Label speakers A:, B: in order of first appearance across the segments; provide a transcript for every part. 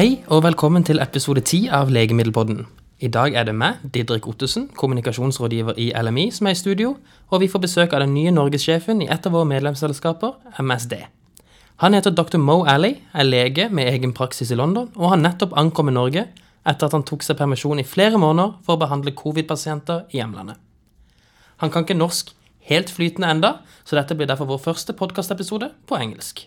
A: Hei og velkommen til episode 10 av Legemiddelpodden. I dag er det meg, Didrik Ottesen, kommunikasjonsrådgiver i LMI, som er i studio, og vi får besøk av den nye norgessjefen i et av våre medlemsselskaper, MSD. Han heter dr. Mo Alley, er lege med egen praksis i London, og har nettopp ankommet Norge etter at han tok seg permisjon i flere måneder for å behandle covid-pasienter i hjemlandet. Han kan ikke norsk helt flytende enda, så dette blir derfor vår første podkastepisode på engelsk.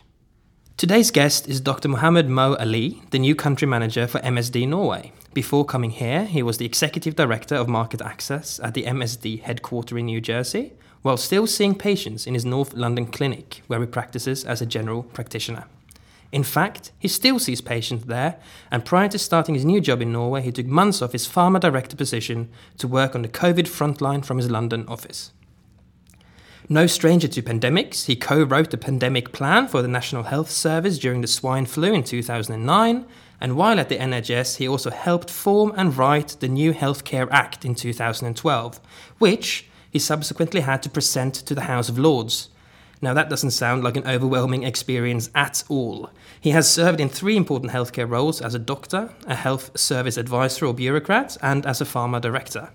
A: Today's guest is Dr. Mohammed Mo Ali, the new country manager for MSD Norway. Before coming here, he was the executive director of market access at the MSD headquarter in New Jersey, while still seeing patients in his North London clinic, where he practices as a general practitioner. In fact, he still sees patients there, and prior to starting his new job in Norway, he took months off his pharma director position to work on the COVID frontline from his London office. No stranger to pandemics, he co wrote the pandemic plan for the National Health Service during the swine flu in 2009. And while at the NHS, he also helped form and write the new Healthcare Act in 2012, which he subsequently had to present to the House of Lords. Now, that doesn't sound like an overwhelming experience at all. He has served in three important healthcare roles as a doctor, a health service advisor or bureaucrat, and as a pharma director.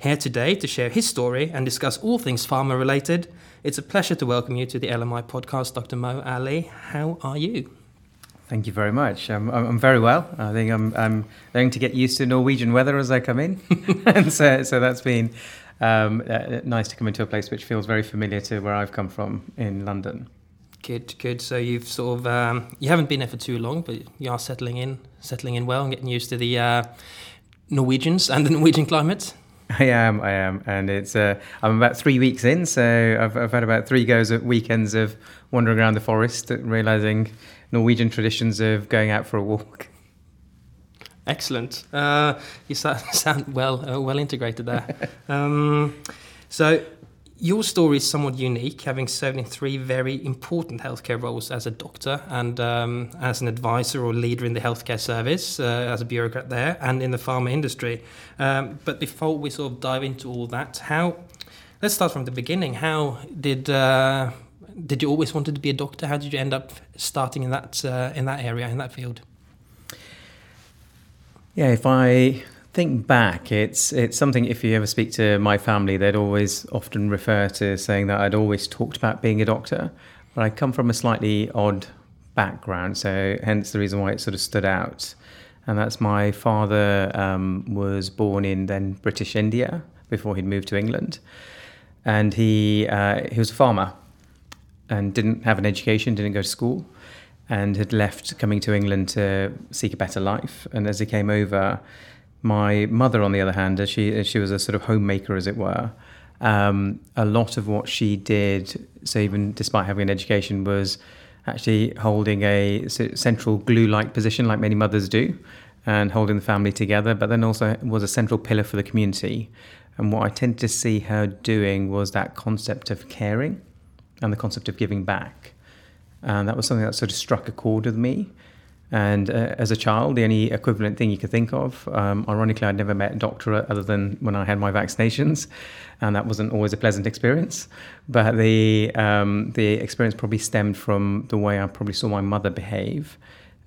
A: Here today to share his story and discuss all things pharma related, it's a pleasure to welcome you to the LMI podcast, Dr. Mo Ali. How are you?
B: Thank you very much. I'm, I'm very well. I think I'm, I'm going to get used to Norwegian weather as I come in. and so, so that's been um, uh, nice to come into a place which feels very familiar to where I've come from in London.
A: Good, good. So you've sort of um, you haven't been there for too long, but you are settling in, settling in well, and getting used to the uh, Norwegians and the Norwegian climate.
B: I am, I am, and it's uh, I'm about three weeks in, so I've, I've had about three goes at weekends of wandering around the forest, realizing Norwegian traditions of going out for a walk.
A: Excellent. Uh, you sound well uh, well integrated there. um, so your story is somewhat unique, having served in three very important healthcare roles as a doctor and um, as an advisor or leader in the healthcare service, uh, as a bureaucrat there, and in the pharma industry. Um, but before we sort of dive into all that, how? Let's start from the beginning. How did uh, did you always wanted to be a doctor? How did you end up starting in that uh, in that area in that field?
B: Yeah, if I think back, it's it's something. If you ever speak to my family, they'd always often refer to saying that I'd always talked about being a doctor, but I come from a slightly odd background, so hence the reason why it sort of stood out. And that's my father um, was born in then British India before he'd moved to England, and he uh, he was a farmer and didn't have an education, didn't go to school, and had left coming to England to seek a better life. And as he came over, my mother, on the other hand, as she as she was a sort of homemaker, as it were, um, a lot of what she did, so even despite having an education, was actually holding a central glue-like position, like many mothers do, and holding the family together. But then also was a central pillar for the community. And what I tended to see her doing was that concept of caring and the concept of giving back. And that was something that sort of struck a chord with me. And uh, as a child, the only equivalent thing you could think of, um, ironically, I'd never met a doctor other than when I had my vaccinations, and that wasn't always a pleasant experience. But the um, the experience probably stemmed from the way I probably saw my mother behave.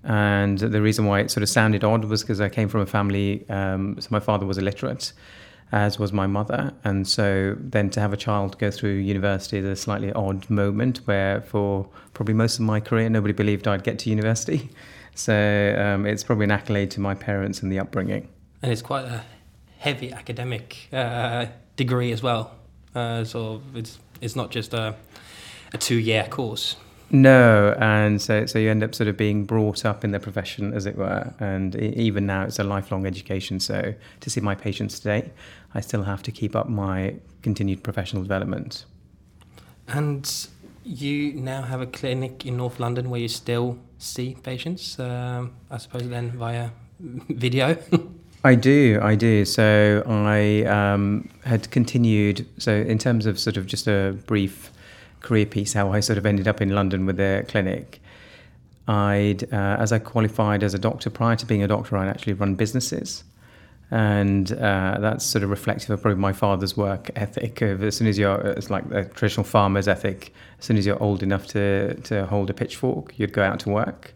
B: And the reason why it sort of sounded odd was because I came from a family, um, so my father was illiterate, as was my mother. And so then to have a child go through university is a slightly odd moment where for probably most of my career, nobody believed I'd get to university. So um, it's probably an accolade to my parents and the upbringing.
A: And it's quite a heavy academic uh, degree as well. Uh, so it's it's not just a, a two year course.
B: No, and so so you end up sort of being brought up in the profession, as it were, and even now it's a lifelong education. So to see my patients today, I still have to keep up my continued professional development.
A: And you now have a clinic in North London where you still see patients, um, I suppose, then via video.
B: I do, I do. So I um, had continued. So in terms of sort of just a brief career piece, how I sort of ended up in London with the clinic. I'd, uh, as I qualified as a doctor, prior to being a doctor, I'd actually run businesses and uh, that's sort of reflective of probably my father's work ethic. Of as soon as you're, it's like the traditional farmer's ethic. As soon as you're old enough to to hold a pitchfork, you'd go out to work.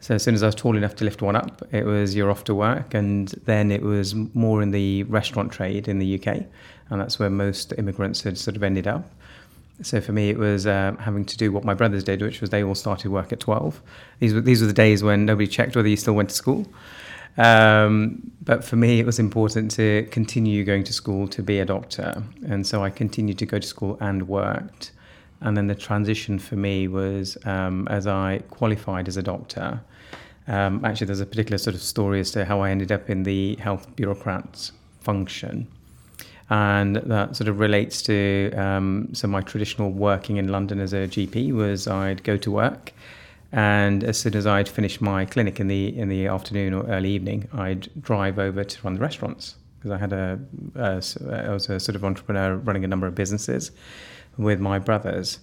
B: So as soon as I was tall enough to lift one up, it was you're off to work, and then it was more in the restaurant trade in the UK, and that's where most immigrants had sort of ended up. So for me, it was uh, having to do what my brothers did, which was they all started work at 12. These were, these were the days when nobody checked whether you still went to school. Um, but for me, it was important to continue going to school to be a doctor. And so I continued to go to school and worked. And then the transition for me was um, as I qualified as a doctor. Um, actually, there's a particular sort of story as to how I ended up in the health bureaucrats function and that sort of relates to um, so my traditional working in London as a GP was I'd go to work, and as soon as I'd finished my clinic in the in the afternoon or early evening, I'd drive over to run the restaurants. Because I had a, a I was a sort of entrepreneur running a number of businesses with my brothers,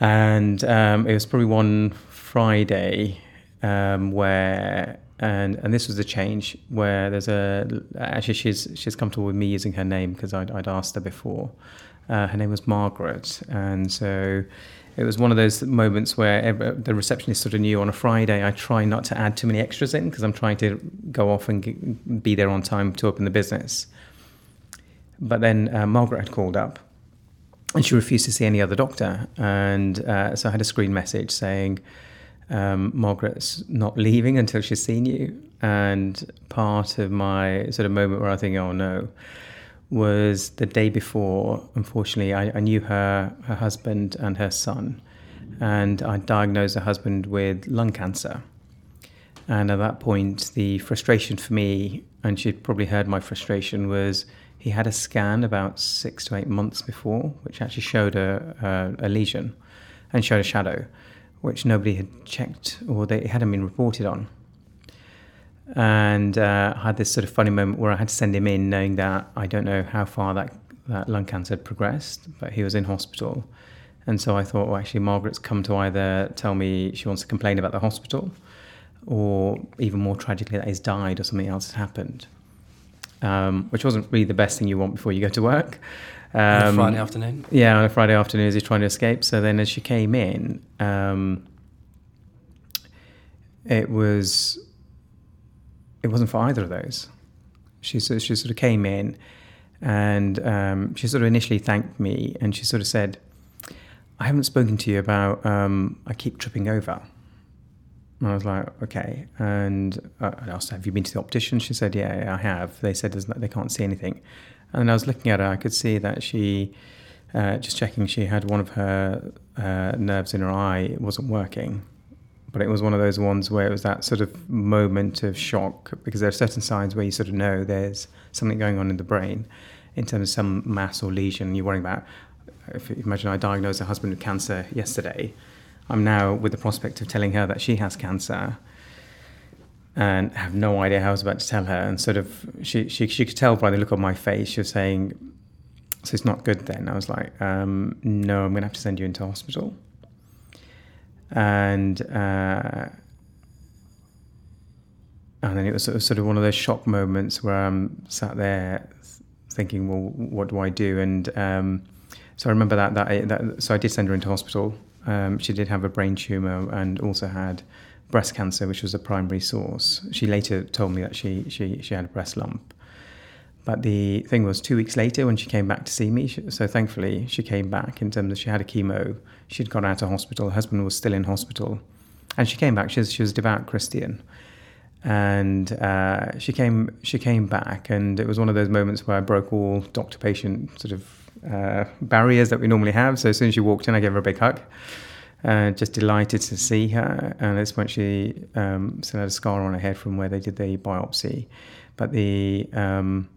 B: and um, it was probably one Friday um, where and and this was the change where there's a actually she's she's comfortable with me using her name because I'd, I'd asked her before. Uh, her name was Margaret, and so it was one of those moments where the receptionist sort of knew on a Friday I try not to add too many extras in because I'm trying to go off and be there on time to open the business. But then uh, Margaret had called up, and she refused to see any other doctor, and uh, so I had a screen message saying um, Margaret's not leaving until she's seen you. And part of my sort of moment where I think, oh no, was the day before. Unfortunately, I, I knew her, her husband and her son, and I diagnosed her husband with lung cancer. And at that point, the frustration for me, and she'd probably heard my frustration, was he had a scan about six to eight months before, which actually showed a, a, a lesion and showed a shadow which nobody had checked or they hadn't been reported on. And uh, I had this sort of funny moment where I had to send him in, knowing that I don't know how far that, that lung cancer had progressed, but he was in hospital. And so I thought, well, actually, Margaret's come to either tell me she wants to complain about the hospital, or even more tragically, that he's died or something else has happened, um, which wasn't really the best thing you want before you go to work.
A: Um, on a Friday afternoon.
B: Yeah, on a Friday afternoon as he's trying to escape. So then, as she came in, um, it was it wasn't for either of those. She she sort of came in, and um, she sort of initially thanked me, and she sort of said, "I haven't spoken to you about um, I keep tripping over." And I was like, okay. And I asked, have you been to the optician? She said, yeah, I have. They said they can't see anything. And I was looking at her, I could see that she, uh, just checking, she had one of her uh, nerves in her eye, it wasn't working. But it was one of those ones where it was that sort of moment of shock because there are certain signs where you sort of know there's something going on in the brain in terms of some mass or lesion you're worrying about. If you imagine I diagnosed a husband with cancer yesterday, I'm now with the prospect of telling her that she has cancer and have no idea how I was about to tell her. And sort of, she, she, she could tell by the look on my face, she was saying, So it's not good then. I was like, um, No, I'm going to have to send you into hospital. And, uh, and then it was sort of one of those shock moments where I'm sat there thinking, well, what do I do? And um, so I remember that, that, that, so I did send her into hospital. Um, she did have a brain tumor and also had breast cancer, which was a primary source. She later told me that she, she, she had a breast lump. But the thing was, two weeks later, when she came back to see me, she, so thankfully she came back in terms of she had a chemo. She'd gone out of hospital. Her husband was still in hospital. And she came back. She was, she was a devout Christian. And uh, she came she came back, and it was one of those moments where I broke all doctor patient sort of uh, barriers that we normally have. So as soon as she walked in, I gave her a big hug. Uh, just delighted to see her. And at this point, she um, still had a scar on her head from where they did the biopsy. But the um,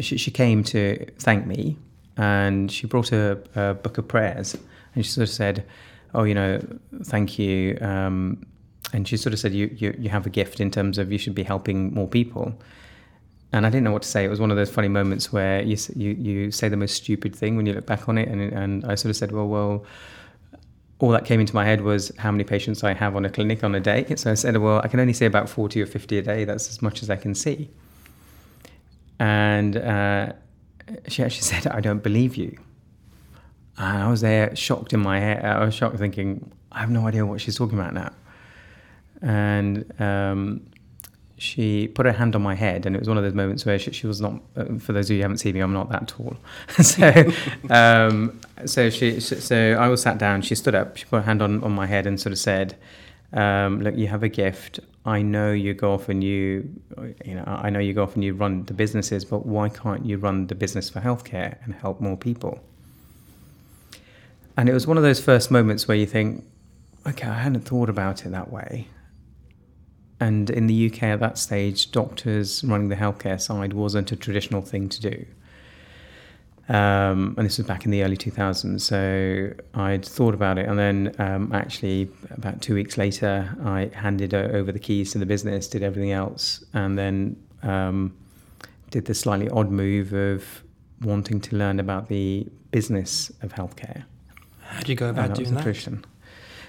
B: she, she, came to thank me, and she brought a, a, book of prayers, and she sort of said, "Oh, you know, thank you." Um, and she sort of said, you, "You you have a gift in terms of you should be helping more people." And I didn't know what to say. It was one of those funny moments where you you, you say the most stupid thing when you look back on it, and and I sort of said, "Well, well." all that came into my head was how many patients I have on a clinic on a day. So I said, well, I can only see about 40 or 50 a day. That's as much as I can see. And uh, she actually said, I don't believe you. And I was there shocked in my head. I was shocked thinking, I have no idea what she's talking about now. and um, she put her hand on my head, and it was one of those moments where she, she was not. Uh, for those of you who haven't seen me, I'm not that tall. so, um, so she, so I was sat down. She stood up. She put her hand on, on my head and sort of said, um, "Look, you have a gift. I know you go off and you, you know, I know you go off and you run the businesses, but why can't you run the business for healthcare and help more people?" And it was one of those first moments where you think, okay, I hadn't thought about it that way. And in the UK at that stage, doctors running the healthcare side wasn't a traditional thing to do. Um, and this was back in the early 2000s. So I'd thought about it. And then um, actually, about two weeks later, I handed over the keys to the business, did everything else, and then um, did the slightly odd move of wanting to learn about the business of healthcare.
A: How do you go about doing that?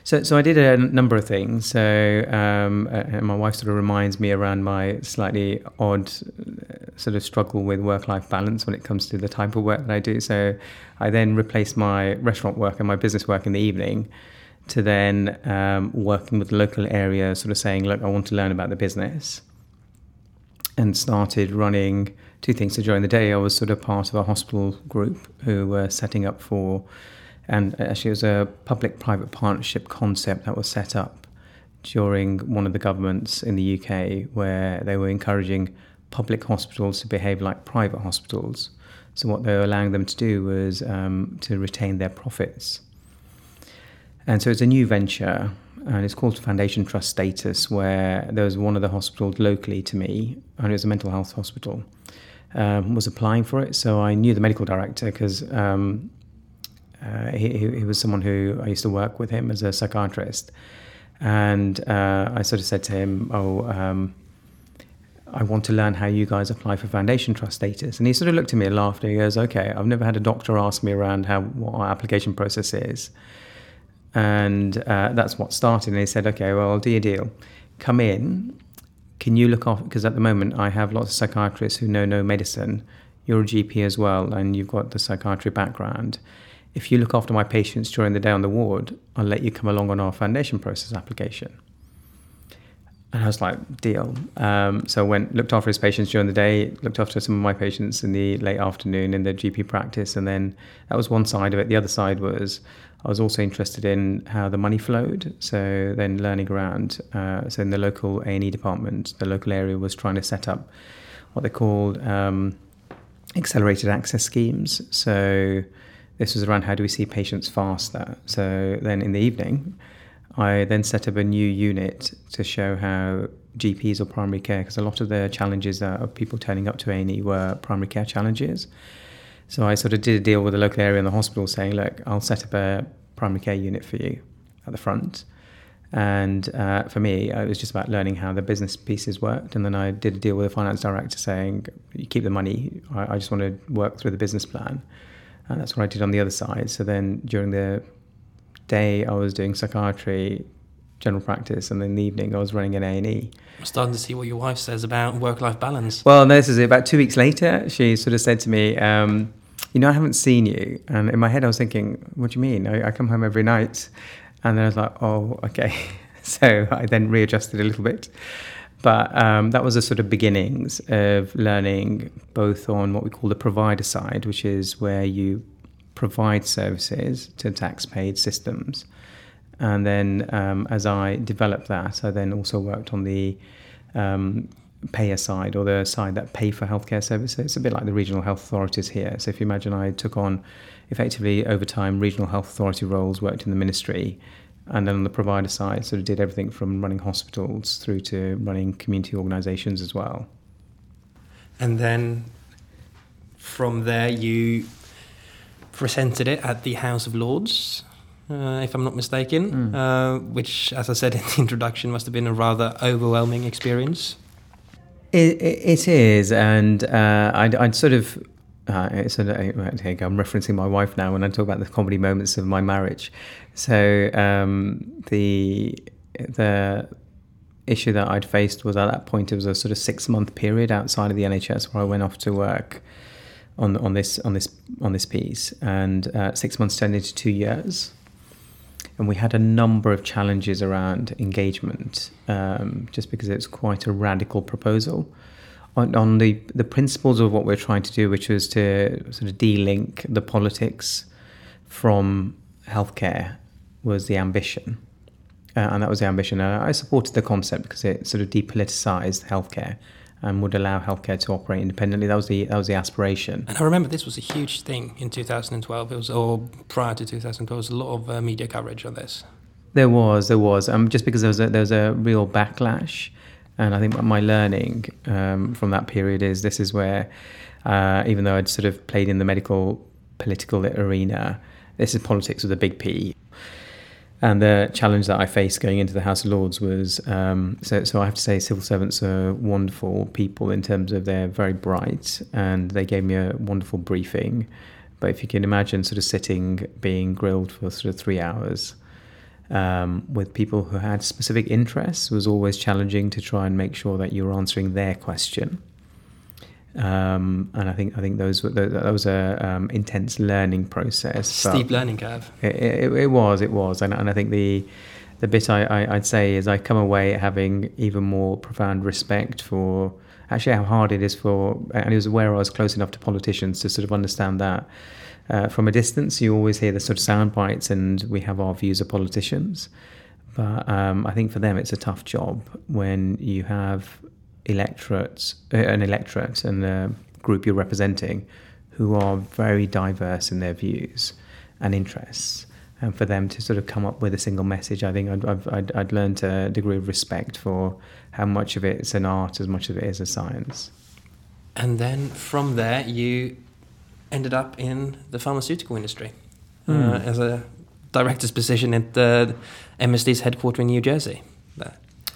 B: So, so I did a number of things. So, um, uh, my wife sort of reminds me around my slightly odd uh, sort of struggle with work-life balance when it comes to the type of work that I do. So, I then replaced my restaurant work and my business work in the evening to then um, working with the local area, sort of saying, "Look, I want to learn about the business," and started running two things. So during the day, I was sort of part of a hospital group who were setting up for and actually, it was a public private partnership concept that was set up during one of the governments in the UK where they were encouraging public hospitals to behave like private hospitals. So, what they were allowing them to do was um, to retain their profits. And so, it's a new venture, and it's called Foundation Trust Status, where there was one of the hospitals locally to me, and it was a mental health hospital, um, was applying for it. So, I knew the medical director because um, uh, he, he, was someone who I used to work with him as a psychiatrist. And uh, I sort of said to him, Oh, um, I want to learn how you guys apply for foundation trust status. And he sort of looked at me and laughed. He goes, Okay, I've never had a doctor ask me around how what our application process is. And uh, that's what started. And he said, Okay, well, I'll do a deal. Come in. Can you look off? Because at the moment, I have lots of psychiatrists who know no medicine. You're a GP as well, and you've got the psychiatry background if you look after my patients during the day on the ward, I'll let you come along on our foundation process application. And I was like, deal. Um, so I went, looked after his patients during the day, looked after some of my patients in the late afternoon in the GP practice. And then that was one side of it. The other side was I was also interested in how the money flowed. So then learning around. Uh, so in the local A&E department, the local area was trying to set up what they called um, accelerated access schemes. So this was around how do we see patients faster. So then in the evening, I then set up a new unit to show how GPs or primary care, because a lot of the challenges of people turning up to A&E were primary care challenges. So I sort of did a deal with the local area and the hospital saying, look, I'll set up a primary care unit for you at the front. And uh, for me, it was just about learning how the business pieces worked. And then I did a deal with the finance director saying, you keep the money. I, I just want to work through the business plan. And that's what I did on the other side. So then during the day, I was doing psychiatry, general practice, and then in the evening, I was running an A and E.
A: I'm starting to see what your wife says about work-life balance.
B: Well, this is it. About two weeks later, she sort of said to me, um, "You know, I haven't seen you." And in my head, I was thinking, "What do you mean? I, I come home every night." And then I was like, "Oh, okay." so I then readjusted a little bit. But um, that was the sort of beginnings of learning both on what we call the provider side, which is where you provide services to tax paid systems. And then um, as I developed that, I then also worked on the um, payer side or the side that pay for healthcare services. It's a bit like the regional health authorities here. So if you imagine I took on effectively over time regional health authority roles, worked in the ministry, and then on the provider side, sort of did everything from running hospitals through to running community organisations as well.
A: And then from there, you presented it at the House of Lords, uh, if I'm not mistaken, mm. uh, which, as I said in the introduction, must have been a rather overwhelming experience.
B: it, it is, and uh, I'd, I'd, sort of uh, so I'm referencing my wife now when I talk about the comedy moments of my marriage. So um, the the issue that I'd faced was at that point it was a sort of six month period outside of the NHS where I went off to work on on this on this on this piece, and uh, six months turned into two years. and we had a number of challenges around engagement, um, just because it's quite a radical proposal. On, on the, the principles of what we're trying to do, which was to sort of de-link the politics from healthcare, was the ambition. Uh, and that was the ambition. Uh, I supported the concept because it sort of depoliticized healthcare and would allow healthcare to operate independently. That was the that was the aspiration.
A: And I remember this was a huge thing in 2012. It was or prior to 2012, there was a lot of uh, media coverage on this.
B: There was, there was. Um, just because there was a, there was a real backlash, and I think my learning um, from that period is this is where, uh, even though I'd sort of played in the medical political arena, this is politics with a big P. And the challenge that I faced going into the House of Lords was um, so, so I have to say, civil servants are wonderful people in terms of they're very bright and they gave me a wonderful briefing. But if you can imagine sort of sitting, being grilled for sort of three hours um, with people who had specific interests was always challenging to try and make sure that you were answering their question. Um, and I think I think those were that was a um, intense learning process.
A: Steep learning curve.
B: It, it, it, was, it was, and, and I think the the bit I, I, would say is I come away having even more profound respect for actually how hard it is for, and I was aware I was close enough to politicians to sort of understand that. Uh, from a distance, you always hear the sort of sound bites, and we have our views of politicians. But um, I think for them, it's a tough job when you have electorates, uh, an electorate and the group you're representing who are very diverse in their views and interests. And for them to sort of come up with a single message, I think I'd, I'd, I'd learned a degree of respect for how much of it is an art as much of it is a science.
A: And then from there, you ended up in the pharmaceutical industry mm. uh, hmm. as a director's position at the MSD's headquarters in New Jersey.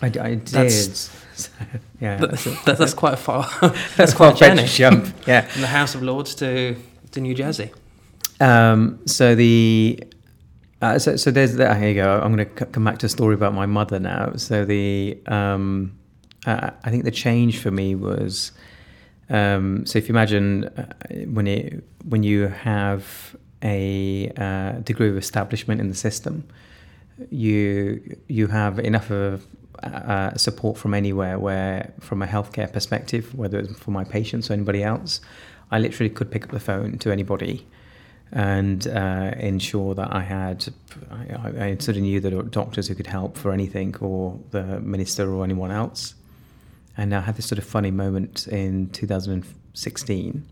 B: I, I did. That's,
A: yeah, that's, that's, that's, quite far.
B: that's quite a jump. Yeah,
A: from the House of Lords to to New Jersey.
B: Um, so the uh, so so there's that. Here you go. I'm going to come back to a story about my mother now. So the um, uh, I think the change for me was um, so if you imagine uh, when it when you have a uh, degree of establishment in the system, you you have enough of uh, support from anywhere where from a healthcare perspective whether it's for my patients or anybody else i literally could pick up the phone to anybody and uh, ensure that i had I, I, sort of knew that doctors who could help for anything or the minister or anyone else and i had this sort of funny moment in 2016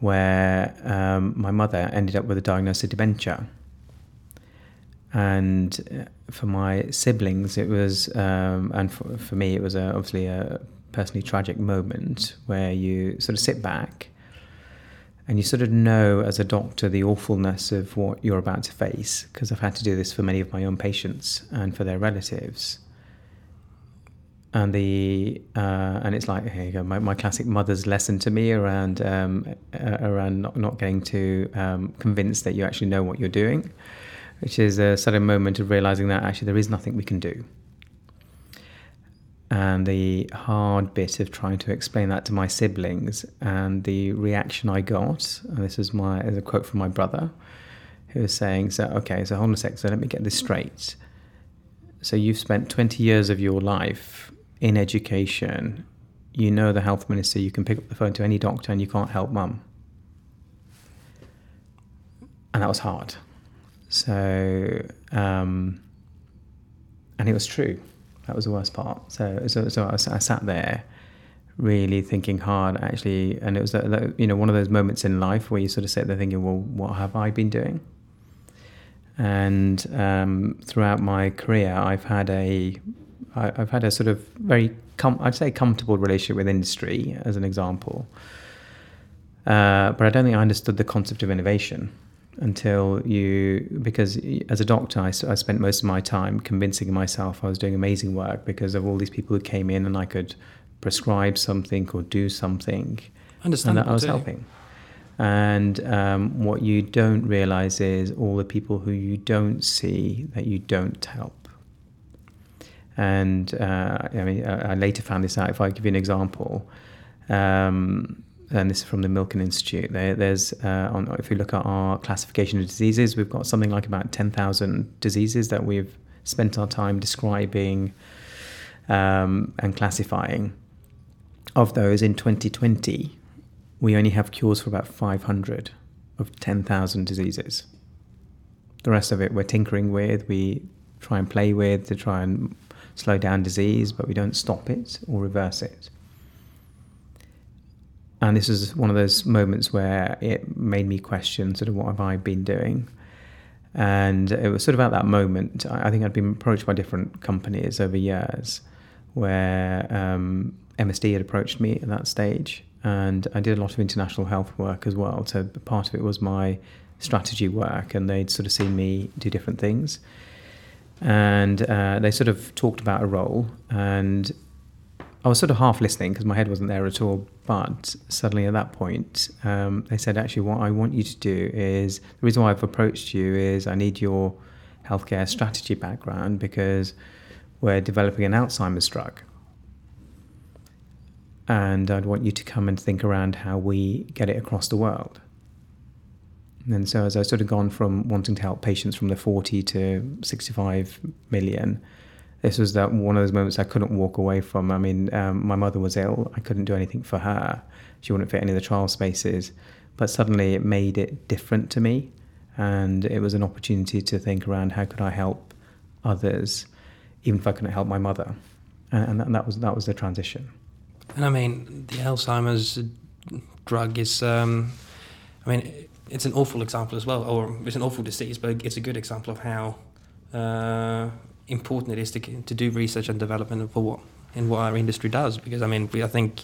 B: where um, my mother ended up with a diagnosis of dementia and uh, for my siblings, it was, um, and for, for me, it was a, obviously a personally tragic moment where you sort of sit back and you sort of know as a doctor the awfulness of what you're about to face because I've had to do this for many of my own patients and for their relatives. And the uh, and it's like here you go my, my classic mother's lesson to me around um, uh, around not, not getting too um, convinced that you actually know what you're doing which is a sudden moment of realizing that actually there is nothing we can do. And the hard bit of trying to explain that to my siblings and the reaction I got, and this is my is a quote from my brother, who was saying, So okay, so hold on a sec, so let me get this straight. So you've spent 20 years of your life in education, you know the health minister, you can pick up the phone to any doctor and you can't help mum. And that was hard. So, um, and it was true. That was the worst part. So, so, so I, I sat there really thinking hard actually and it was you know one of those moments in life where you sort of sit there thinking well what have i been doing and um, throughout my career i've had a I, i've had a sort of very com- i'd say comfortable relationship with industry as an example. Uh, but i don't think i understood the concept of innovation until you because as a doctor I, I, spent most of my time convincing myself I was doing amazing work because of all these people who came in and I could prescribe something or do something.
A: And that
B: I was
A: too.
B: helping. And um, what you don't realize is all the people who you don't see that you don't help and uh, I mean I later found this out if I give you an example um, and this is from the Milken Institute. There, there's, uh, on, if you look at our classification of diseases, we've got something like about 10,000 diseases that we've spent our time describing um, and classifying. Of those, in 2020, we only have cures for about 500 of 10,000 diseases. The rest of it we're tinkering with, we try and play with to try and slow down disease, but we don't stop it or reverse it. And this is one of those moments where it made me question sort of what have I been doing. And it was sort of at that moment, I think I'd been approached by different companies over years where um, MSD had approached me at that stage. And I did a lot of international health work as well. So part of it was my strategy work, and they'd sort of seen me do different things. And uh, they sort of talked about a role, and I was sort of half listening because my head wasn't there at all. But suddenly at that point, um, they said, actually, what I want you to do is the reason why I've approached you is I need your healthcare strategy background because we're developing an Alzheimer's drug. And I'd want you to come and think around how we get it across the world. And so, as I sort of gone from wanting to help patients from the 40 to 65 million, this was that one of those moments I couldn't walk away from. I mean, um, my mother was ill. I couldn't do anything for her. She wouldn't fit any of the trial spaces. But suddenly it made it different to me. And it was an opportunity to think around how could I help others, even if I couldn't help my mother. And, and, that, and that, was, that was the transition.
A: And I mean, the Alzheimer's drug is, um, I mean, it's an awful example as well, or it's an awful disease, but it's a good example of how uh, important it is to to do research and development for what in what our industry does. Because I mean, we, I think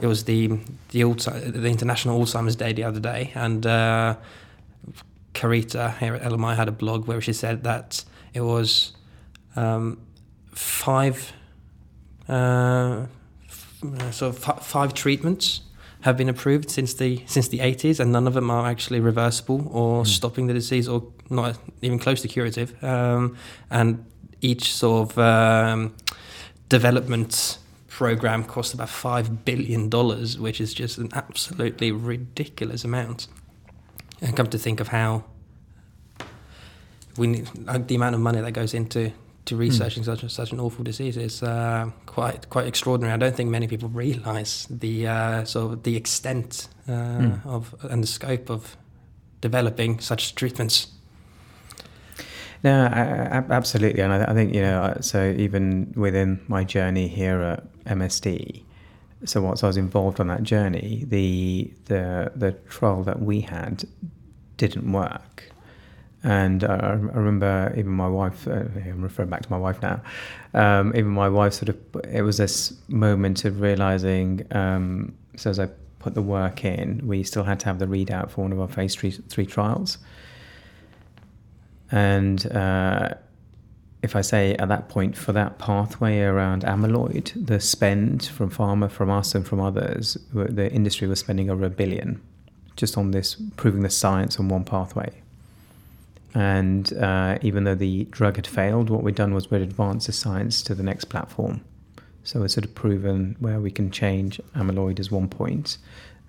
A: it was the the the International Alzheimer's Day the other day, and uh, Carita here at LMI had a blog where she said that it was um, five. Uh, so f- five treatments have been approved since the since the 80s, and none of them are actually reversible or mm. stopping the disease or not even close to curative. Um, and each sort of um, development program costs about five billion dollars, which is just an absolutely ridiculous amount. And come to think of how we need, like the amount of money that goes into to researching mm. such such an awful disease is uh, quite quite extraordinary. I don't think many people realise the uh, sort of the extent uh, mm. of and the scope of developing such treatments.
B: No, I, I, absolutely, and I, I, think you know. Uh, so even within my journey here at MSD, so once I was involved on that journey, the the the trial that we had didn't work. And I, I remember even my wife, uh, I'm referring back to my wife now, um, even my wife sort of, it was this moment of realizing, um, so as I put the work in, we still had to have the readout for one of our phase three, three trials. And uh, if I say at that point, for that pathway around amyloid, the spend from pharma, from us, and from others, the industry was spending over a billion just on this, proving the science on one pathway. And uh, even though the drug had failed, what we'd done was we'd advanced the science to the next platform. So it's sort of proven where we can change amyloid as one point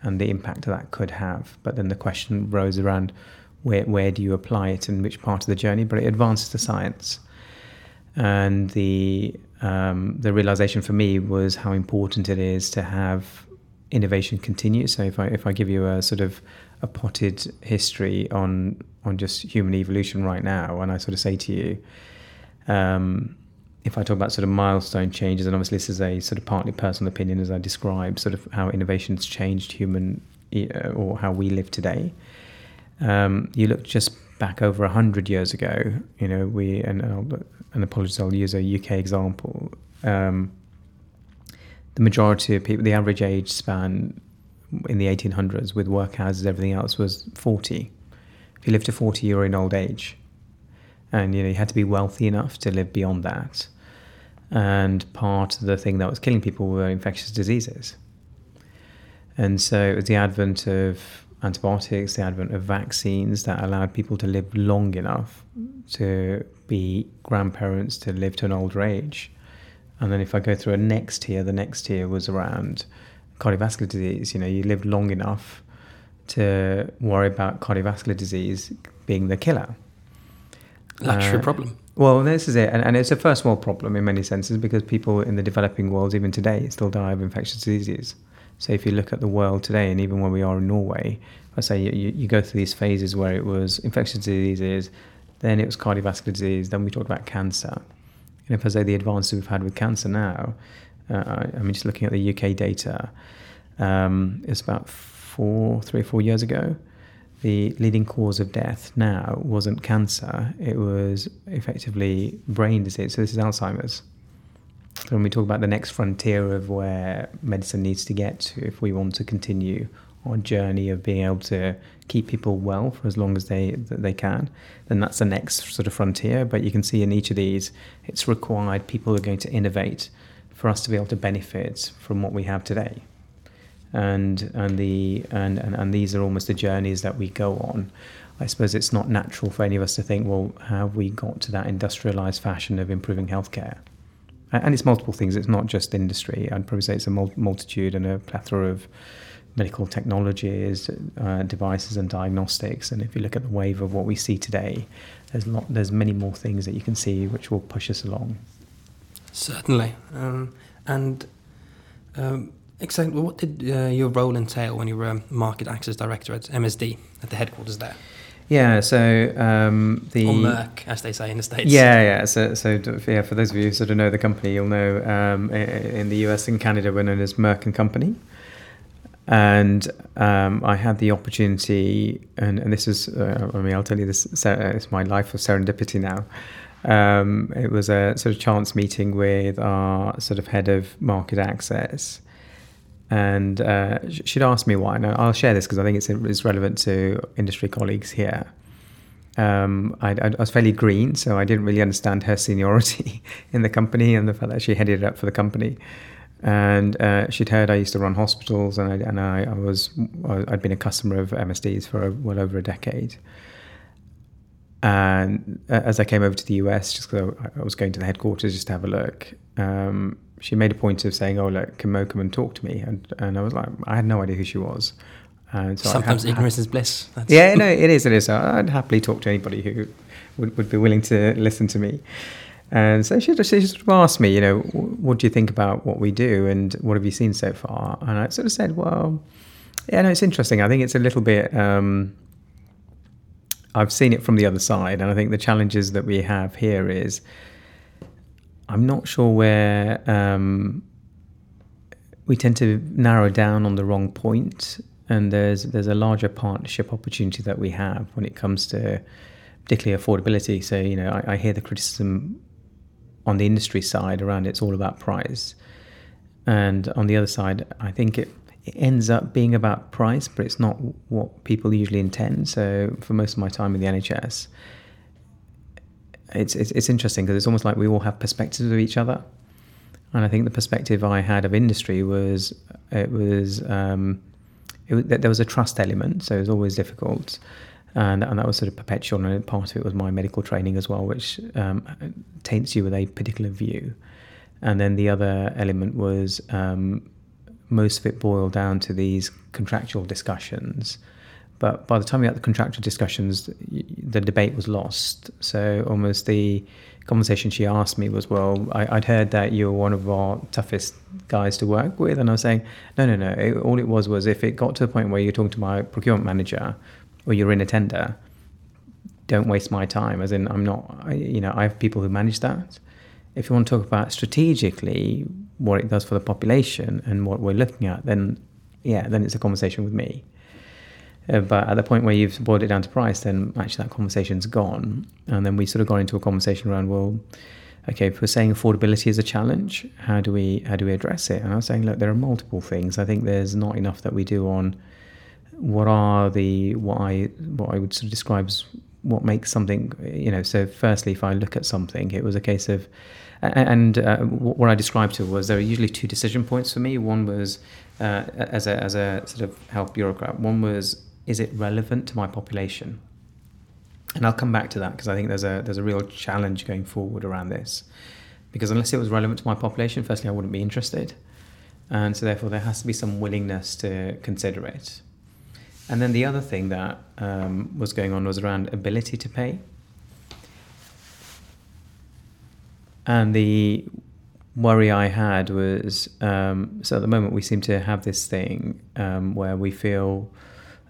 B: and the impact that could have. But then the question rose around where, where do you apply it and which part of the journey? But it advances the science. And the, um, the realization for me was how important it is to have innovation continue. So if I, if I give you a sort of a potted history on on just human evolution right now, and I sort of say to you, um, if I talk about sort of milestone changes, and obviously this is a sort of partly personal opinion as I describe sort of how innovation's changed human uh, or how we live today. Um, you look just back over hundred years ago, you know, we and I'll, and apologies, I'll use a UK example. Um, the majority of people, the average age span in the 1800s with workhouses, everything else was 40. If you lived to 40, you were in old age. And you know, you had to be wealthy enough to live beyond that. And part of the thing that was killing people were infectious diseases. And so it was the advent of antibiotics, the advent of vaccines that allowed people to live long enough to be grandparents, to live to an older age. And then if I go through a next tier, the next tier was around cardiovascular disease. You know, you live long enough to worry about cardiovascular disease being the killer.
A: Luxury
B: Uh,
A: problem.
B: Well, this is it, and, and it's a first world problem in many senses because people in the developing world, even today, still die of infectious diseases. So if you look at the world today, and even where we are in Norway, I say you, you, you go through these phases where it was infectious diseases, then it was cardiovascular disease, then we talked about cancer. And if I say the advances we've had with cancer now, I I mean, just looking at the UK data, um, it's about four, three or four years ago. The leading cause of death now wasn't cancer; it was effectively brain disease. So this is Alzheimer's. So when we talk about the next frontier of where medicine needs to get to, if we want to continue our journey of being able to keep people well for as long as they they can, then that's the next sort of frontier. But you can see in each of these, it's required people are going to innovate for us to be able to benefit from what we have today. And and the and, and, and these are almost the journeys that we go on. I suppose it's not natural for any of us to think, well, have we got to that industrialized fashion of improving healthcare? And it's multiple things. It's not just industry. I'd probably say it's a multitude and a plethora of medical technologies, uh, devices, and diagnostics. And if you look at the wave of what we see today, there's lot, there's many more things that you can see which will push us along.
A: Certainly. Um, and um, exactly what did uh, your role entail when you were a market access director at MSD at the headquarters there?
B: Yeah. So um, the
A: Or Merck, as they say in the States.
B: Yeah, yeah. So, so yeah, for those of you who sort of know the company, you'll know um, in the US and Canada we're known as Merck and Company. And um, I had the opportunity, and, and this is, uh, I mean, I'll tell you this, uh, it's my life of serendipity now. Um, it was a sort of chance meeting with our sort of head of market access. And uh, she'd asked me why, and I'll share this because I think it's, it's relevant to industry colleagues here um, I, I was fairly green, so I didn't really understand her seniority in the company and the fact that she headed it up for the company. And uh, she'd heard I used to run hospitals, and I, and I, I was I'd been a customer of MSD's for well over a decade. And uh, as I came over to the US, just because I was going to the headquarters just to have a look, um, she made a point of saying, "Oh, look, can Mo come and talk to me?" And, and I was like, I had no idea who she was. And so
A: Sometimes
B: had-
A: ignorance is bliss. That's
B: yeah, no, it is. It is. I'd happily talk to anybody who would, would be willing to listen to me. And so she just, she just asked me, you know, what do you think about what we do and what have you seen so far? And I sort of said, well, yeah, no, it's interesting. I think it's a little bit. Um, I've seen it from the other side, and I think the challenges that we have here is, I'm not sure where um, we tend to narrow down on the wrong point, and there's there's a larger partnership opportunity that we have when it comes to particularly affordability. So you know, I, I hear the criticism on the industry side around it's all about price, and on the other side, I think it, it ends up being about price, but it's not what people usually intend. So for most of my time in the NHS, it's it's, it's interesting because it's almost like we all have perspectives of each other. And I think the perspective I had of industry was it was um, it, there was a trust element, so it was always difficult, and, and that was sort of perpetual. And part of it was my medical training as well, which um, taints you with a particular view. And then the other element was um, most of it boiled down to these contractual discussions. But by the time we had the contractual discussions, the debate was lost. So almost the conversation she asked me was, "Well, I, I'd heard that you were one of our toughest guys to work with," and I was saying, "No, no, no. It, all it was was if it got to the point where you're talking to my procurement manager, or you're in a tender, don't waste my time. As in, I'm not. I, you know, I have people who manage that. If you want to talk about strategically what it does for the population and what we're looking at, then yeah, then it's a conversation with me." Uh, but at the point where you've boiled it down to price, then actually that conversation's gone. And then we sort of got into a conversation around, well, okay, if we're saying affordability is a challenge, how do we how do we address it? And I was saying, look, there are multiple things. I think there's not enough that we do on what are the what I what I would sort of describe as what makes something you know. So firstly, if I look at something, it was a case of and uh, what I described to was there are usually two decision points for me. One was uh, as a as a sort of health bureaucrat. One was is it relevant to my population? And I'll come back to that because I think there's a there's a real challenge going forward around this. Because unless it was relevant to my population, firstly I wouldn't be interested. And so, therefore, there has to be some willingness to consider it. And then the other thing that um, was going on was around ability to pay. And the worry I had was um, so at the moment we seem to have this thing um, where we feel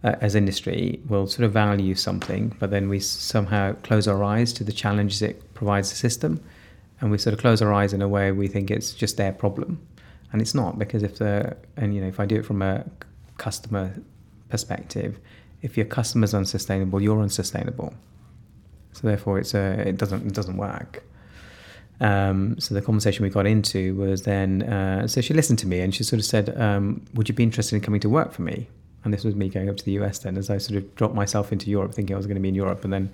B: uh, as industry will sort of value something, but then we somehow close our eyes to the challenges it provides the system, and we sort of close our eyes in a way we think it's just their problem, and it's not because if the and you know if I do it from a customer perspective, if your customer's unsustainable, you're unsustainable. So therefore, it's a it doesn't it doesn't work. Um, so the conversation we got into was then, uh, so she listened to me and she sort of said, um, "Would you be interested in coming to work for me?" And this was me going up to the US then, as I sort of dropped myself into Europe, thinking I was going to be in Europe, and then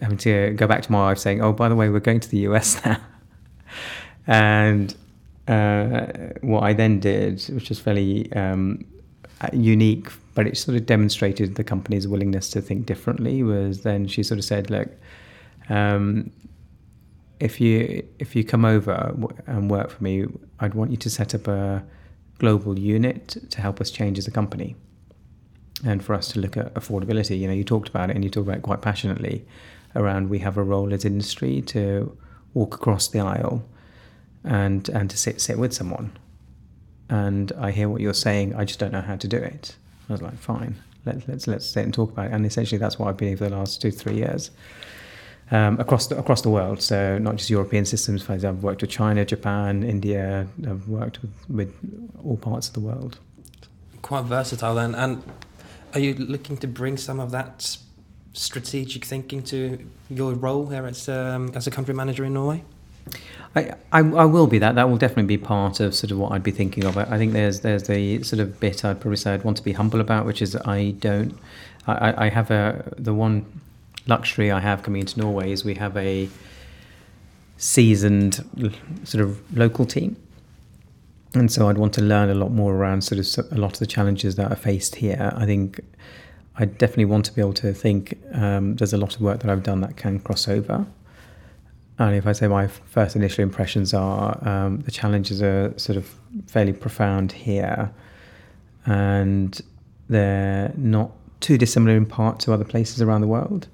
B: having to go back to my wife saying, "Oh, by the way, we're going to the US now." and uh, what I then did, which was fairly um, unique, but it sort of demonstrated the company's willingness to think differently, was then she sort of said, "Look." Um, if you if you come over and work for me, I'd want you to set up a global unit to help us change as a company, and for us to look at affordability. You know, you talked about it, and you talked about it quite passionately around we have a role as industry to walk across the aisle and and to sit sit with someone. And I hear what you're saying. I just don't know how to do it. I was like, fine, let's let's let's sit and talk about it. And essentially, that's what I've been for the last two three years um, across the, across the world. So not just European systems. For example, I've worked with China, Japan, India. I've worked with, with all parts of the world.
A: Quite versatile then. And are you looking to bring some of that strategic thinking to your role here as um, as a country manager in Norway?
B: I, I, I, will be that. That will definitely be part of sort of what I'd be thinking of. I think there's there's the sort of bit I'd probably say I'd want to be humble about, which is I don't. I, I have a the one luxury I have coming into Norway is we have a seasoned sort of local team. And so I'd want to learn a lot more around sort of a lot of the challenges that are faced here. I think I definitely want to be able to think um, there's a lot of work that I've done that can cross over. And if I say my first initial impressions are um, the challenges are sort of fairly profound here, and they're not too dissimilar in part to other places around the world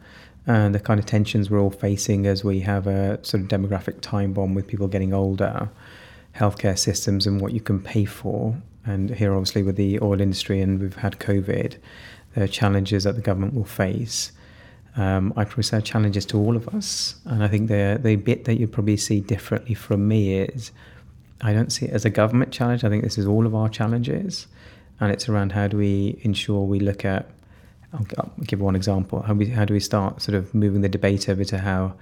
B: and the kind of tensions we're all facing as we have a sort of demographic time bomb with people getting older, healthcare systems and what you can pay for. And here, obviously, with the oil industry and we've had COVID, there are challenges that the government will face. Um, I probably say challenges to all of us. And I think the, the bit that you probably see differently from me is I don't see it as a government challenge. I think this is all of our challenges. And it's around how do we ensure we look at I'll, I'll give one example. How, we, how do we start sort of moving the debate over to how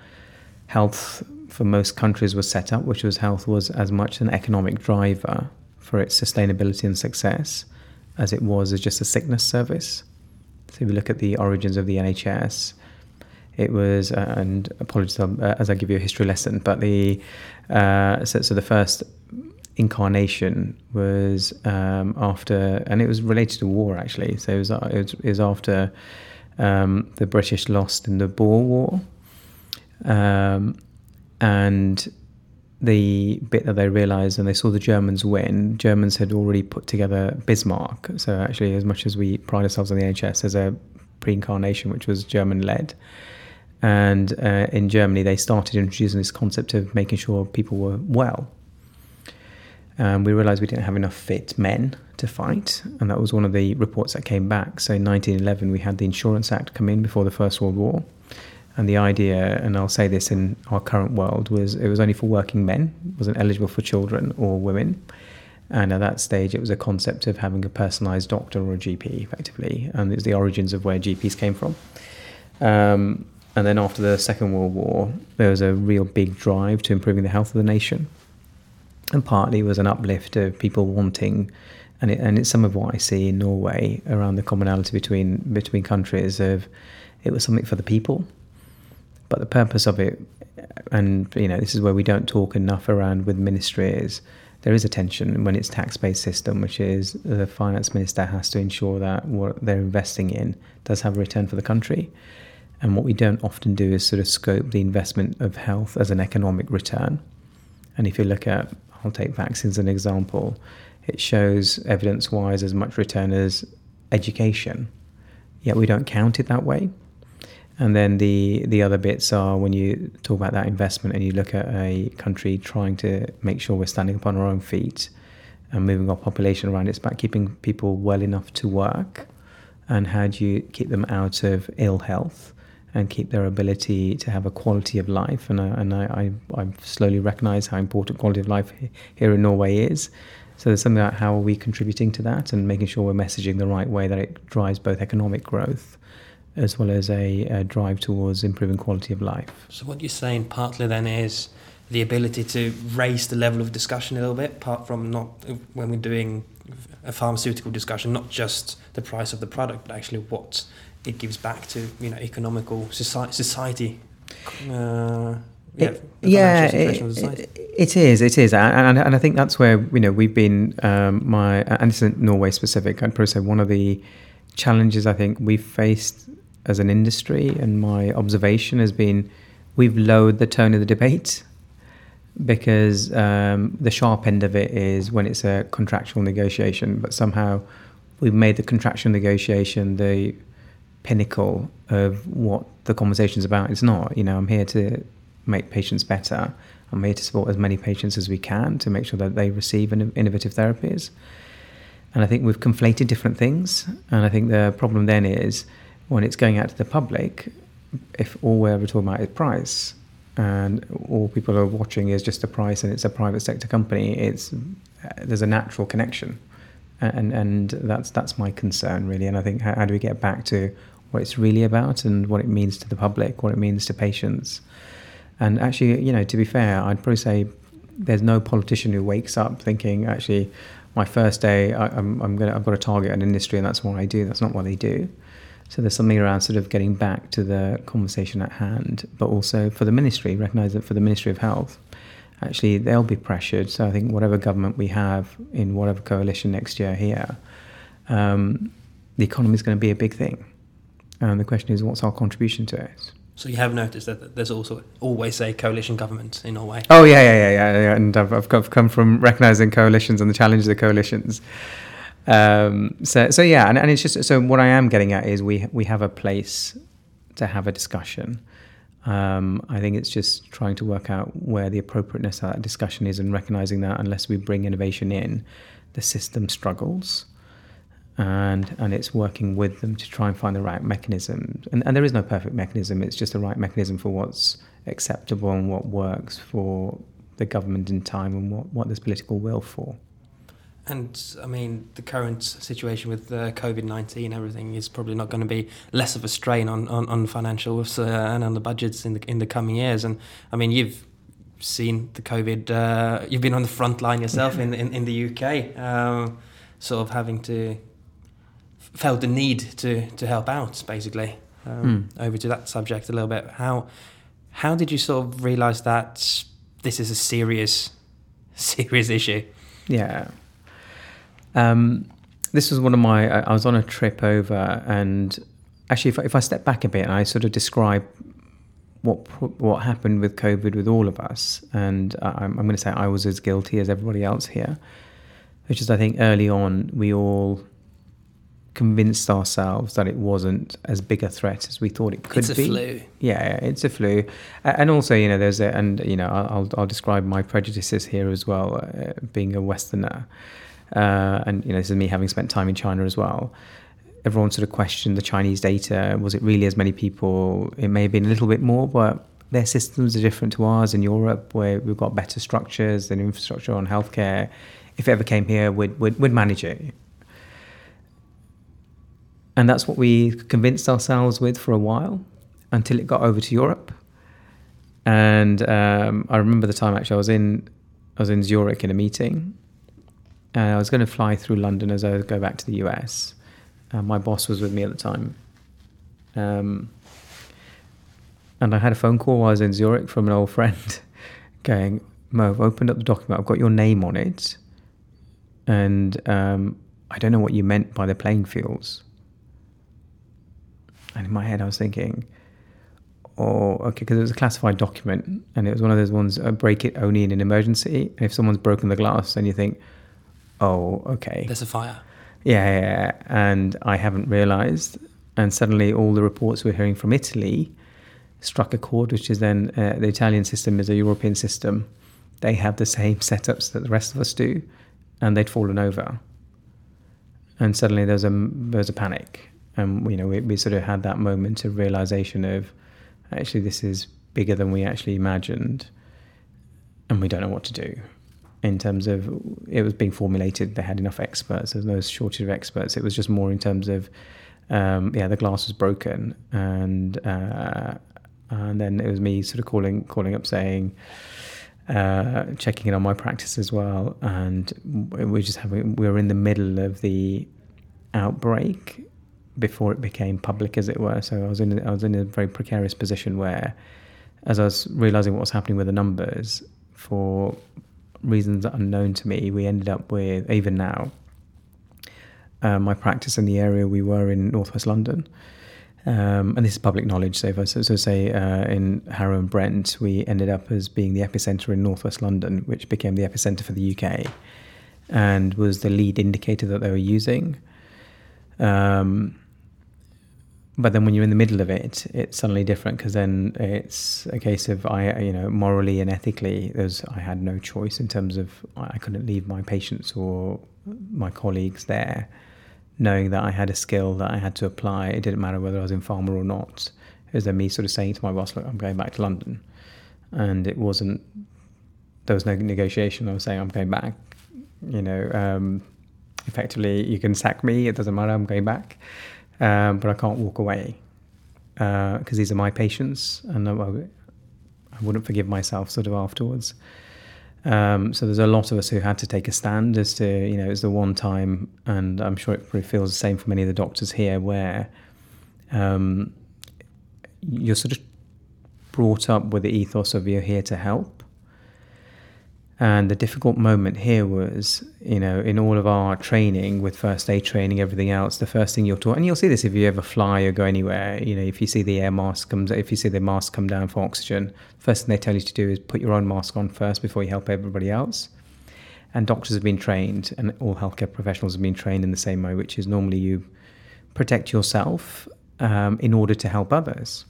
B: health for most countries was set up, which was health was as much an economic driver for its sustainability and success as it was as just a sickness service. So if you look at the origins of the NHS, it was, uh, and apologies uh, as I give you a history lesson, but the uh, so, so the first incarnation was um, after, and it was related to war actually. So it was, it was, after um, the British lost in the Boer War, um, and the bit that they realised and they saw the Germans win, Germans had already put together Bismarck. So actually, as much as we pride ourselves on the NHS, as a pre-incarnation which was German-led. And uh, in Germany, they started introducing this concept of making sure people were well um, we realised we didn't have enough fit men to fight, and that was one of the reports that came back. So in 1911, we had the Insurance Act come in before the First World War, and the idea, and I'll say this in our current world, was it was only for working men, wasn't eligible for children or women. And at that stage, it was a concept of having a personalised doctor or a GP, effectively, and it was the origins of where GPs came from. Um, and then after the Second World War, there was a real big drive to improving the health of the nation and partly was an uplift of people wanting, and it, and it's some of what I see in Norway around the commonality between between countries of it was something for the people, but the purpose of it, and you know this is where we don't talk enough around with ministries. There is a tension when it's tax-based system, which is the finance minister has to ensure that what they're investing in does have a return for the country. And what we don't often do is sort of scope the investment of health as an economic return. And if you look at I'll take vaccines as an example. it shows evidence wise as much return as education. Yet we don't count it that way. And then the, the other bits are when you talk about that investment and you look at a country trying to make sure we're standing upon our own feet and moving our population around, it's about keeping people well enough to work and how do you keep them out of ill health and keep their ability to have a quality of life. And, I, and I, I, I slowly recognise how important quality of life here in Norway is. So there's something about how are we contributing to that and making sure we're messaging the right way that it drives both economic growth as well as a, a drive towards improving quality of life.
A: So what you're saying partly then is the ability to raise the level of discussion a little bit, apart from not when we're doing a pharmaceutical discussion, not just the price of the product, but actually what it gives back to you know economical society. society uh,
B: yeah, it, yeah it, it is. It is, and, and I think that's where you know we've been. Um, my and this isn't Norway specific. I'd probably say one of the challenges I think we've faced as an industry, and my observation has been we've lowered the tone of the debate because um, the sharp end of it is when it's a contractual negotiation, but somehow we've made the contractual negotiation the pinnacle of what the conversation is about. It's not. You know, I'm here to make patients better. I'm here to support as many patients as we can to make sure that they receive innovative therapies. And I think we've conflated different things. And I think the problem then is when it's going out to the public, if all we're ever talking about is price, and all people are watching is just the price, and it's a private sector company, it's uh, there's a natural connection, and and that's that's my concern really. And I think how, how do we get back to what it's really about and what it means to the public, what it means to patients, and actually, you know, to be fair, I'd probably say there's no politician who wakes up thinking actually my first day I, am I'm gonna I've got to target an industry and that's what I do. That's not what they do. So there's something around sort of getting back to the conversation at hand, but also for the ministry, recognise that for the Ministry of Health, actually they'll be pressured. So I think whatever government we have in whatever coalition next year here, um, the economy is going to be a big thing. And the question is, what's our contribution to it?
A: So you have noticed that there's also always a coalition government in Norway.
B: Oh yeah, yeah, yeah, yeah, yeah. and I've, I've come from recognising coalitions and the challenges of coalitions. Um, so, so yeah, and, and it's just so what I am getting at is we we have a place to have a discussion. Um, I think it's just trying to work out where the appropriateness of that discussion is and recognizing that unless we bring innovation in, the system struggles. And, and it's working with them to try and find the right mechanism. And, and there is no perfect mechanism, it's just the right mechanism for what's acceptable and what works for the government in time and what, what there's political will for.
A: And I mean, the current situation with uh, COVID 19, everything is probably not going to be less of a strain on, on, on financials uh, and on the budgets in the, in the coming years. And I mean, you've seen the COVID, uh, you've been on the front line yourself in, in, in the UK, um, sort of having to, felt the need to, to help out, basically. Um, mm. Over to that subject a little bit. How, how did you sort of realize that this is a serious, serious issue?
B: Yeah. Um, this was one of my. I was on a trip over, and actually, if, if I step back a bit, I sort of describe what what happened with COVID with all of us, and I'm, I'm going to say I was as guilty as everybody else here, which is I think early on we all convinced ourselves that it wasn't as big a threat as we thought it could be.
A: it's a
B: be.
A: Flu.
B: Yeah, it's a flu, and also you know there's a and you know I'll I'll describe my prejudices here as well, uh, being a Westerner uh, and you know this is me having spent time in China as well. Everyone sort of questioned the Chinese data. Was it really as many people? It may have been a little bit more, but their systems are different to ours in Europe, where we've got better structures and infrastructure on healthcare. If it ever came here, we'd, we'd, we'd manage it. And that's what we convinced ourselves with for a while until it got over to Europe. And um, I remember the time actually I was in I was in Zurich in a meeting, uh, I was going to fly through London as I would go back to the US. Uh, my boss was with me at the time. Um, and I had a phone call while I was in Zurich from an old friend going, Mo, I've opened up the document, I've got your name on it. And um, I don't know what you meant by the playing fields. And in my head, I was thinking, oh, okay, because it was a classified document and it was one of those ones, uh, break it only in an emergency. And if someone's broken the glass, then you think, oh, okay.
A: There's a fire.
B: Yeah, yeah, yeah. and I haven't realised. And suddenly, all the reports we're hearing from Italy struck a chord, which is then uh, the Italian system is a European system. They have the same setups that the rest of us do, and they'd fallen over. And suddenly, there's a there's a panic, and you know we, we sort of had that moment of realization of actually this is bigger than we actually imagined, and we don't know what to do in terms of it was being formulated. They had enough experts. There's no shortage of experts. It was just more in terms of um, yeah, the glass was broken, and uh, and then it was me sort of calling calling up saying. Uh, checking in on my practice as well, and we are just having we were in the middle of the outbreak before it became public, as it were. So I was in I was in a very precarious position where, as I was realizing what was happening with the numbers, for reasons unknown to me, we ended up with, even now, uh, my practice in the area we were in northwest London. Um, and this is public knowledge. So, if I so, so say uh, in Harrow and Brent, we ended up as being the epicenter in northwest London, which became the epicenter for the UK, and was the lead indicator that they were using. Um, but then when you're in the middle of it, it's suddenly different because then it's a case of I, you know, morally and ethically, there's I had no choice in terms of I couldn't leave my patients or my colleagues there, knowing that I had a skill that I had to apply. It didn't matter whether I was in pharma or not. It was then me sort of saying to my boss, "Look, I'm going back to London," and it wasn't. There was no negotiation. I was saying, "I'm going back." You know, um, effectively, you can sack me. It doesn't matter. I'm going back um, but I can't walk away because uh, these are my patients, and I, I, wouldn't forgive myself sort of afterwards. Um, so there's a lot of us who had to take a stand as to you know it's the one time, and I'm sure it probably feels the same for many of the doctors here, where um, you're sort of brought up with the ethos of you're here to help and the difficult moment here was, you know, in all of our training with first aid training, everything else, the first thing you're taught, and you'll see this if you ever fly or go anywhere, you know, if you see the air mask comes, if you see the mask come down for oxygen, first thing they tell you to do is put your own mask on first before you help everybody else. And doctors have been trained, and all healthcare professionals have been trained in the same way, which is normally you protect yourself um, in order to help others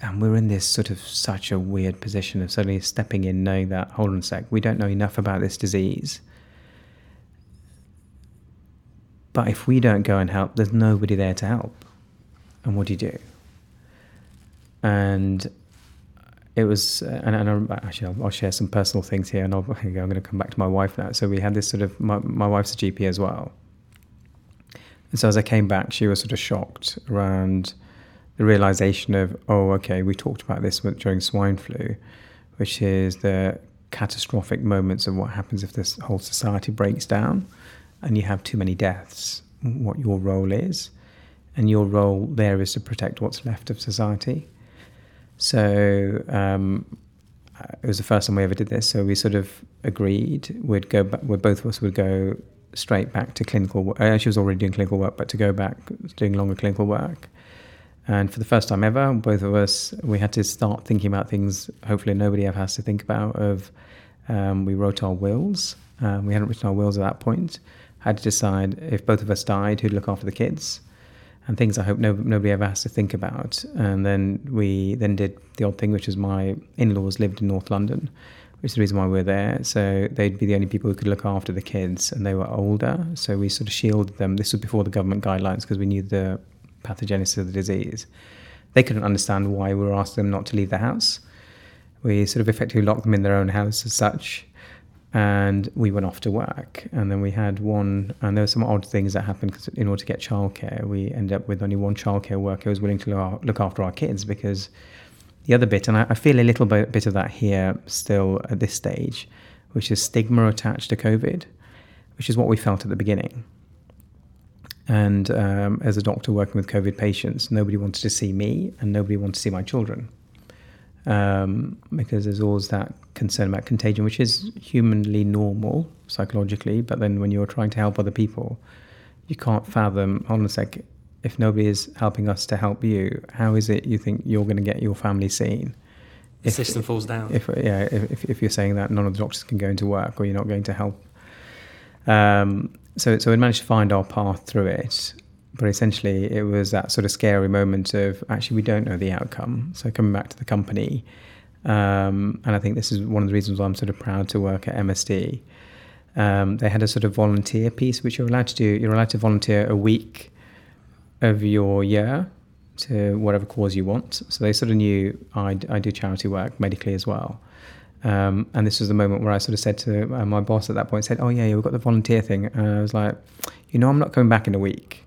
B: and we're in this sort of such a weird position of suddenly stepping in, knowing that, hold on a sec, we don't know enough about this disease. But if we don't go and help, there's nobody there to help. And what do you do? And it was, and, and actually, I'll, I'll, share some personal things here, and I'll, I'm going to come back to my wife now. So we had this sort of, my, my wife's a GP as well. And so as I came back, she was sort of shocked around the realization of, oh, okay, we talked about this during swine flu, which is the catastrophic moments of what happens if this whole society breaks down and you have too many deaths, what your role is. And your role there is to protect what's left of society. So um, it was the first time we ever did this. So we sort of agreed we'd go back, where both of us would go straight back to clinical work. Uh, she was already doing clinical work, but to go back doing longer clinical work and for the first time ever, both of us, we had to start thinking about things hopefully nobody ever has to think about. Of um, We wrote our wills. Um, we hadn't written our wills at that point. Had to decide if both of us died, who'd look after the kids. And things I hope no, nobody ever has to think about. And then we then did the odd thing, which is my in-laws lived in North London, which is the reason why we're there. So they'd be the only people who could look after the kids, and they were older. So we sort of shielded them. This was before the government guidelines because we knew the pathogenesis of the disease. They couldn't understand why we were asking them not to leave the house. We sort of effectively locked them in their own house as such, and we went off to work. And then we had one, and there were some odd things that happened because in order to get childcare, we ended up with only one childcare worker who was willing to look after our kids because the other bit, and I, feel a little bit, bit of that here still at this stage, which is stigma attached to COVID, which is what we felt at the beginning. And um, as a doctor working with COVID patients, nobody wanted to see me and nobody wanted to see my children. Um, because there's always that concern about contagion, which is humanly normal psychologically. But then when you're trying to help other people, you can't fathom, hold on a sec, if nobody is helping us to help you, how is it you think you're going to get your family seen?
A: If, The system falls down.
B: If, yeah, if, if you're saying that none of the doctors can go into work or you're not going to help Um, so, so we managed to find our path through it. But essentially, it was that sort of scary moment of actually, we don't know the outcome. So, coming back to the company, um, and I think this is one of the reasons why I'm sort of proud to work at MSD. Um, they had a sort of volunteer piece, which you're allowed to do. You're allowed to volunteer a week of your year to whatever cause you want. So they sort of knew I, I do charity work medically as well. Um, and this was the moment where I sort of said to uh, my boss at that point, said, "Oh yeah, yeah, we've got the volunteer thing." And I was like, "You know, I'm not coming back in a week."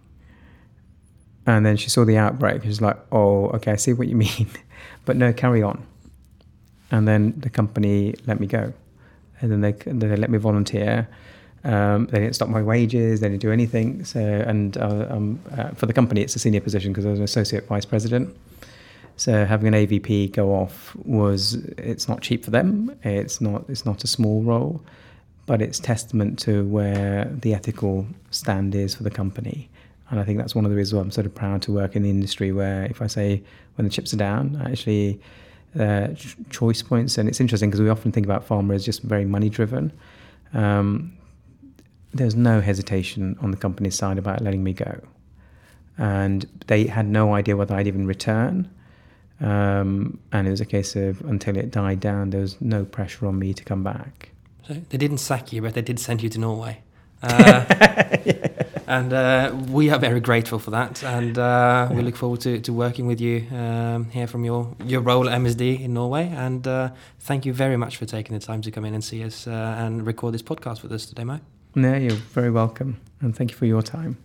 B: And then she saw the outbreak. She was like, "Oh, okay, I see what you mean, but no, carry on." And then the company let me go, and then they they let me volunteer. Um, they didn't stop my wages. They didn't do anything. So, and uh, um, uh, for the company, it's a senior position because I was an associate vice president. So having an AVP go off was it's not cheap for them. It's not it's not a small role, but it's testament to where the ethical stand is for the company. And I think that's one of the reasons why I'm sort of proud to work in the industry where if I say when the chips are down, actually uh, ch- choice points. And it's interesting because we often think about pharma as just very money driven. Um, there's no hesitation on the company's side about letting me go. And they had no idea whether I'd even return. Um, and it was a case of until it died down, there was no pressure on me to come back.
A: So they didn't sack you, but they did send you to Norway. Uh, yeah. And uh, we are very grateful for that. And uh, we look forward to, to working with you um, here from your, your role at MSD in Norway. And uh, thank you very much for taking the time to come in and see us uh, and record this podcast with us today, Mike.
B: No, you're very welcome. And thank you for your time.